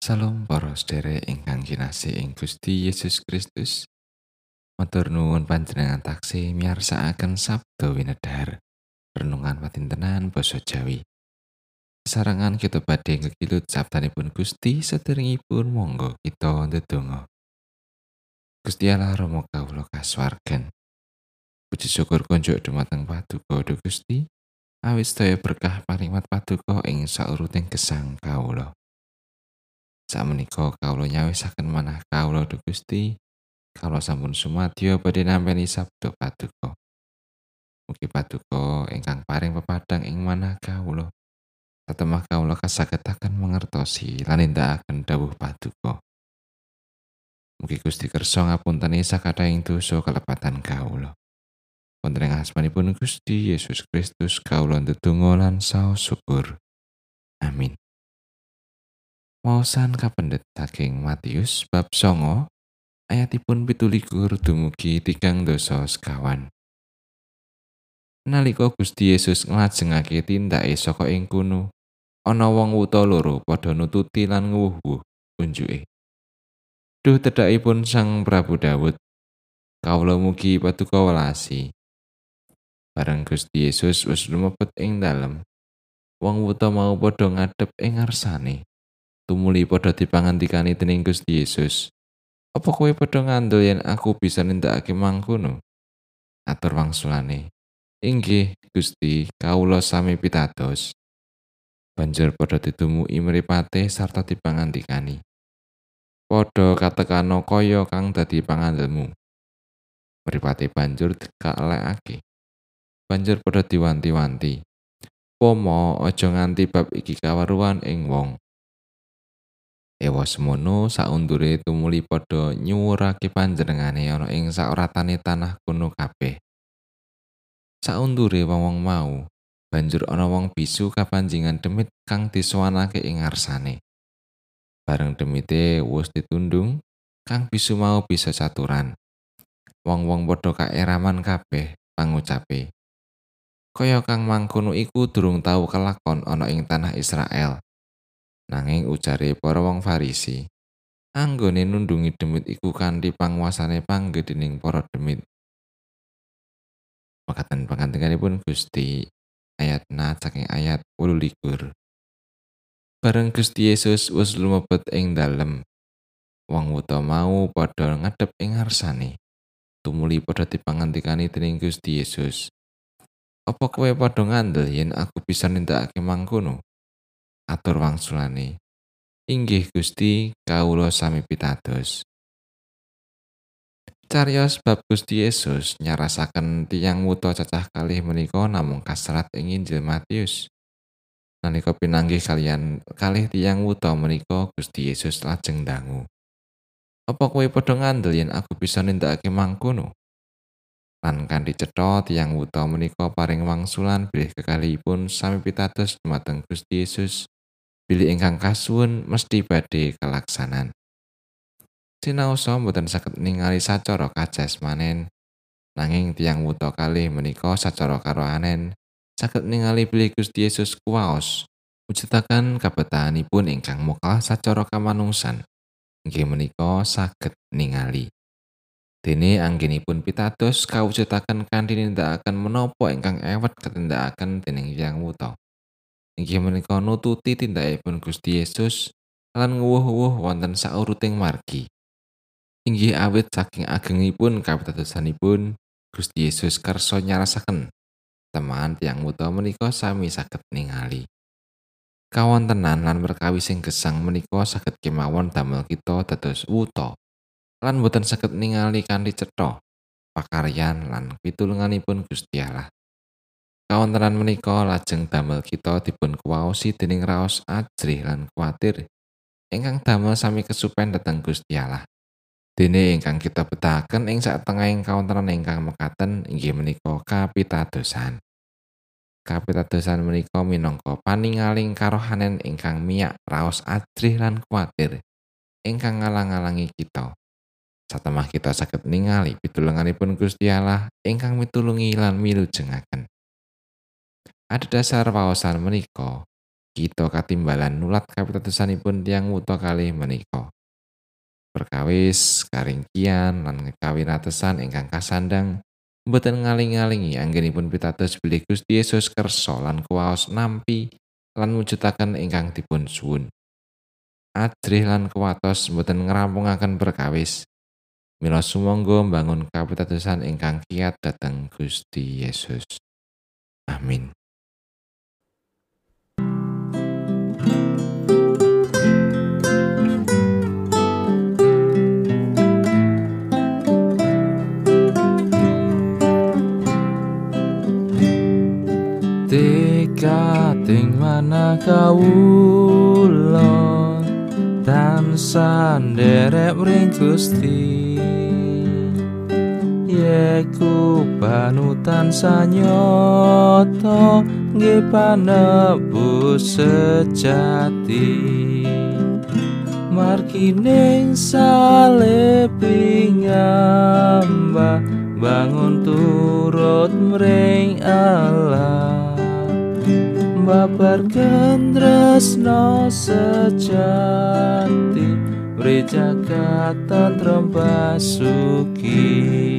Salam para sedherek ingkang kinasih ing Gusti Yesus Kristus. Matur nuwun panjenengan taksih miyarsakaken sabda winedhar. Renungan patintenan basa Jawi. Sarangan kita badhe ngekilut sabdanipun Gusti sedherekipun monggo kita ndedonga. Gusti Allah Rama kawula kasuwargan. Puji syukur konjuk dumateng Paduka Gusti. Awit sedaya berkah paringmat Paduka ing sauruting gesang kawula. Sakmenika kawula nyawisaken manah kawula Duh Gusti. Kawula sampun sumadyo badhe nampi sabda Paduka. Mugi Paduka ingkang paring pepadang ing manah kawula. Satemah kawula kasagetaken mangertosi lan nindakaken dawuh Paduka. Mugi Gusti kersa ngapunteni sakadhahing dosa kalepatan kawula. Wonten ing asmanipun Gusti Yesus Kristus kawula ndedonga lan saos syukur. Amin. Maosan kapendet saking Matius bab songo ayatipun pitulikur dumugi tigang dosa sekawan. Nalika Gusti Yesus nglajengake tindake saka ing kono, ana wong wuta loro padha nututi lan nguwuh unjuke. Duh tedhakipun Sang Prabu Daud, kawula mugi paduka welasi. Bareng Gusti Yesus wis lumebet ing dalem, wong wuta mau padha ngadhep ing ngarsane. Tumuli padha dipangandikani dening Gusti Yesus. Apa kowe padha ngandel yen aku bisa nindakake mangkono? Atur wangsulane. Inggih, Gusti, kawula sami pitados. Banjur padha ditumuki mripate sarta dipangandikani. Padha katekano kaya kang dadi pangandelmu. Mripate banjur dikalekake. banjur padha diwanti-wanti. Pomo aja nganti bab iki kaweruhan ing wong. Ewa semono saundure tumuli padha nyuwurake panjenengane ana ing sauratane tanah kuno kabeh. Saundure wong-wong mau, banjur ana wong bisu kapanjingan demit kang disuwanake ing ngarsane. Bareng demite wis ditundung, kang bisu mau bisa caturan. Wong-wong padha kaeraman kabeh pangucape. Kaya kang mangkono iku durung tau kelakon ana ing tanah Israel. Nanging ujare para wong Farisi, anggone nundungi demit iku kanthi panguasane panggedhening para demit. Makaten pangandikanipun Gusti ayat na saking ayat 28. Bareng Gusti Yesus wis lumebet ing dalem, wong wuta mau padha ngadhep ing ngarsane. Tumuli padha dipangandikani dening Gusti Yesus. Apa kowe padha ngandel yen aku bisa nindakake mangkono? Atur wangsulane. Inggih Gusti, kawula sami pitados. Cariyos bab Gusti Yesus nyarasaken tiyang wuta cacah kalih menika namung kaserat ing Injil Matius. Nalika pinanggih kalian kalih tiyang wuta menika Gusti Yesus lajeng dangu. Apa kowe padha ngandel aku bisa nindakake mangkono? lan kanthi cetha tiyang wuta menika paring wangsulan bilih kekalihipun sami pitados dumateng Gusti Yesus bilih ingkang kasuwun mesti badhe kalaksanan. Sinaosa mboten saged ningali sacara kajasmanen nanging tiyang wuta kalih menika sacara karohanen saged ningali bilih Gusti Yesus kuwaos mujudaken kabetahanipun ingkang mokal sacara kamanungsan. Inggih menika saged ningali. Dene anggenipun pitados kawujudaken kanthi nindakaken menapa ingkang ewet ketindakaken dening Hyang Wuta. Inggih menika nututi tindakipun Gusti Yesus lan nguwuh-uwuh wonten sauruting margi. Inggih awit saking agengipun kapitadosanipun Gusti Yesus kersa nyarasaken teman tiang wuta menika sami saged ningali. Kawontenan lan perkawis sing gesang menika saged kemawon damel kita dados wuta. lan boten saged ningali kanthi cetha pakaryan lan pitulunganipun Gusti Allah. Kawontenan menika lajeng damel kita dipun kuwaosi dening raos ajrih lan kuatir ingkang damel sami kesupen dhateng Gusti Allah. Dene ingkang kita betahaken ing satengahing kawontenan ingkang mekaten inggih menika kapitadosan. Kapitadosan menika minangka paningaling karohanen ingkang miyak raos ajrih lan kuatir ingkang ngalang-alangi kita. satemah kita saged ningali pitulunganipun Gusti Allah ingkang mitulungi lan milujengaken. Ada dasar wawasan menika kita katimbalan nulat kapitadosanipun tiang wuta kalih menika. Perkawis karingkian lan kawinatesan ingkang kasandang mboten ngaling-alingi anggenipun pitados bilih Gusti Yesus kersa lan kuwaos nampi lan mujudaken ingkang dipun suwun. Adrih lan kuwatos mboten ngrampungaken perkawis. Mila sumangga mbangun kapitadosan ingkang kiat dhateng Gusti Yesus. Amin. Tekating mana kawula tansah nderek mring Gusti. Yeku panutan sanyata nggih panebus sejati. Markining salebing ngambah bangun turut mring Allah babar tresno sejati Brejagat tantrem basuki